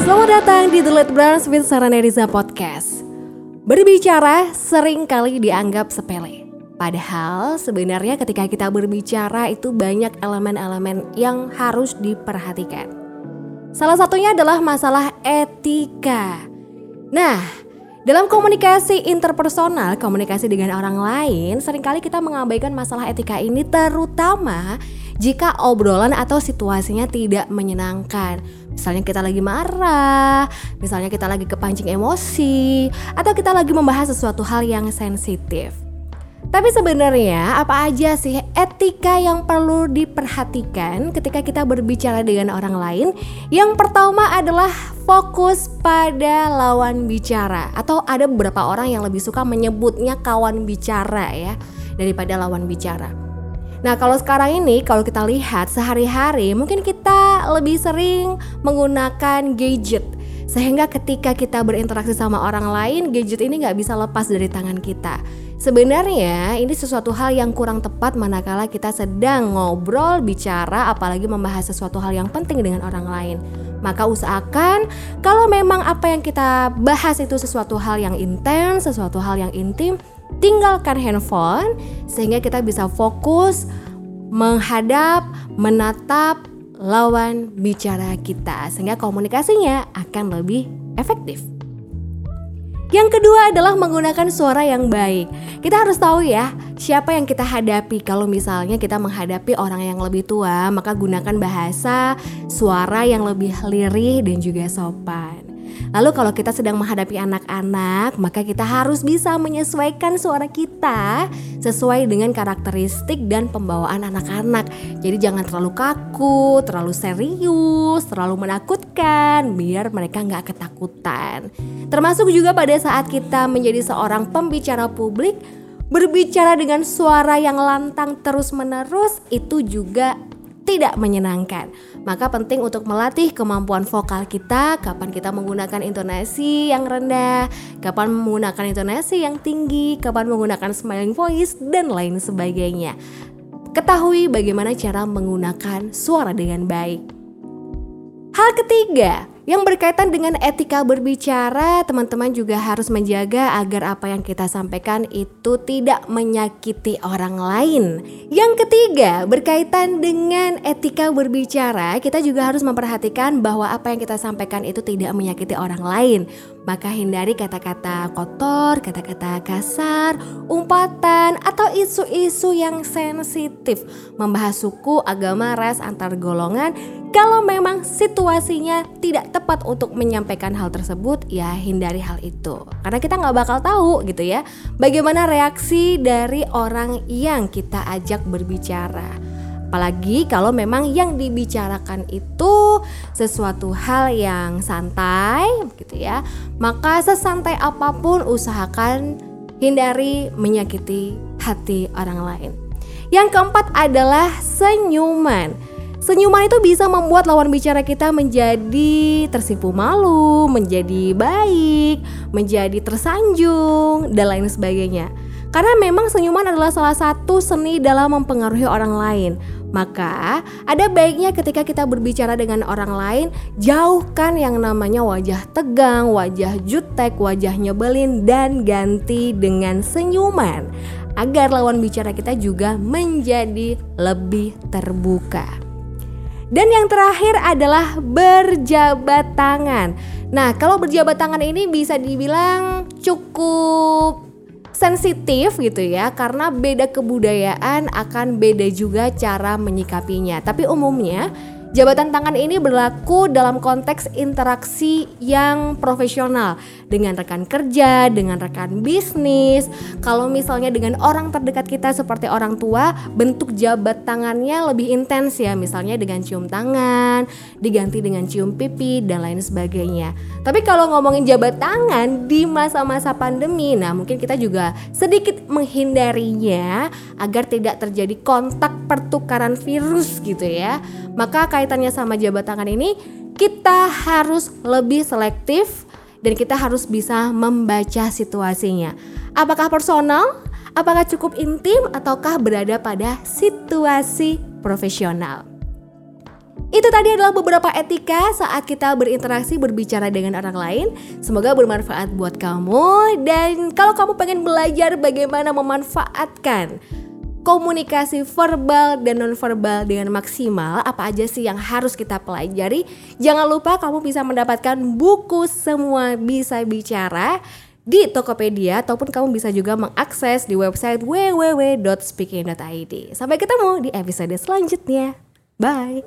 Selamat datang di The Late Brunch with Sarah Neriza Podcast. Berbicara sering kali dianggap sepele. Padahal sebenarnya ketika kita berbicara itu banyak elemen-elemen yang harus diperhatikan. Salah satunya adalah masalah etika. Nah, dalam komunikasi interpersonal, komunikasi dengan orang lain, sering kali kita mengabaikan masalah etika ini terutama jika obrolan atau situasinya tidak menyenangkan. Misalnya kita lagi marah, misalnya kita lagi kepancing emosi, atau kita lagi membahas sesuatu hal yang sensitif. Tapi sebenarnya apa aja sih etika yang perlu diperhatikan ketika kita berbicara dengan orang lain? Yang pertama adalah fokus pada lawan bicara atau ada beberapa orang yang lebih suka menyebutnya kawan bicara ya daripada lawan bicara. Nah, kalau sekarang ini kalau kita lihat sehari-hari mungkin kita lebih sering menggunakan gadget sehingga ketika kita berinteraksi sama orang lain gadget ini nggak bisa lepas dari tangan kita Sebenarnya ini sesuatu hal yang kurang tepat manakala kita sedang ngobrol, bicara, apalagi membahas sesuatu hal yang penting dengan orang lain. Maka usahakan kalau memang apa yang kita bahas itu sesuatu hal yang intens, sesuatu hal yang intim, tinggalkan handphone sehingga kita bisa fokus menghadap, menatap lawan bicara kita sehingga komunikasinya akan lebih efektif. Yang kedua adalah menggunakan suara yang baik. Kita harus tahu ya, siapa yang kita hadapi. Kalau misalnya kita menghadapi orang yang lebih tua, maka gunakan bahasa, suara yang lebih lirih dan juga sopan. Lalu kalau kita sedang menghadapi anak-anak, maka kita harus bisa menyesuaikan suara kita sesuai dengan karakteristik dan pembawaan anak-anak. Jadi jangan terlalu kaku, terlalu serius, terlalu menakutkan, biar mereka nggak ketakutan. Termasuk juga pada saat kita menjadi seorang pembicara publik, berbicara dengan suara yang lantang terus-menerus itu juga tidak menyenangkan. Maka penting untuk melatih kemampuan vokal kita, kapan kita menggunakan intonasi yang rendah, kapan menggunakan intonasi yang tinggi, kapan menggunakan smiling voice dan lain sebagainya. Ketahui bagaimana cara menggunakan suara dengan baik. Hal ketiga, yang berkaitan dengan etika berbicara, teman-teman juga harus menjaga agar apa yang kita sampaikan itu tidak menyakiti orang lain. Yang ketiga, berkaitan dengan etika berbicara, kita juga harus memperhatikan bahwa apa yang kita sampaikan itu tidak menyakiti orang lain. Maka hindari kata-kata kotor, kata-kata kasar, umpatan, atau isu-isu yang sensitif, membahas suku, agama, ras, antar golongan. Kalau memang situasinya tidak tepat untuk menyampaikan hal tersebut, ya hindari hal itu. Karena kita nggak bakal tahu gitu ya, bagaimana reaksi dari orang yang kita ajak berbicara. Apalagi kalau memang yang dibicarakan itu sesuatu hal yang santai gitu ya. Maka sesantai apa pun usahakan hindari menyakiti hati orang lain. Yang keempat adalah senyuman. Senyuman itu bisa membuat lawan bicara kita menjadi tersipu malu, menjadi baik, menjadi tersanjung, dan lain sebagainya. Karena memang senyuman adalah salah satu seni dalam mempengaruhi orang lain. Maka ada baiknya ketika kita berbicara dengan orang lain Jauhkan yang namanya wajah tegang, wajah jutek, wajah nyebelin Dan ganti dengan senyuman Agar lawan bicara kita juga menjadi lebih terbuka dan yang terakhir adalah berjabat tangan. Nah, kalau berjabat tangan ini bisa dibilang cukup sensitif gitu ya karena beda kebudayaan akan beda juga cara menyikapinya. Tapi umumnya Jabatan tangan ini berlaku dalam konteks interaksi yang profesional dengan rekan kerja, dengan rekan bisnis. Kalau misalnya dengan orang terdekat kita seperti orang tua, bentuk jabat tangannya lebih intens ya, misalnya dengan cium tangan, diganti dengan cium pipi dan lain sebagainya. Tapi kalau ngomongin jabat tangan di masa-masa pandemi, nah mungkin kita juga sedikit menghindarinya agar tidak terjadi kontak pertukaran virus gitu ya. Maka kaitannya sama jabat tangan ini kita harus lebih selektif dan kita harus bisa membaca situasinya. Apakah personal? Apakah cukup intim ataukah berada pada situasi profesional? Itu tadi adalah beberapa etika saat kita berinteraksi berbicara dengan orang lain. Semoga bermanfaat buat kamu dan kalau kamu pengen belajar bagaimana memanfaatkan komunikasi verbal dan nonverbal dengan maksimal apa aja sih yang harus kita pelajari? Jangan lupa kamu bisa mendapatkan buku semua bisa bicara di Tokopedia ataupun kamu bisa juga mengakses di website www.speaking.id sampai ketemu di episode selanjutnya. Bye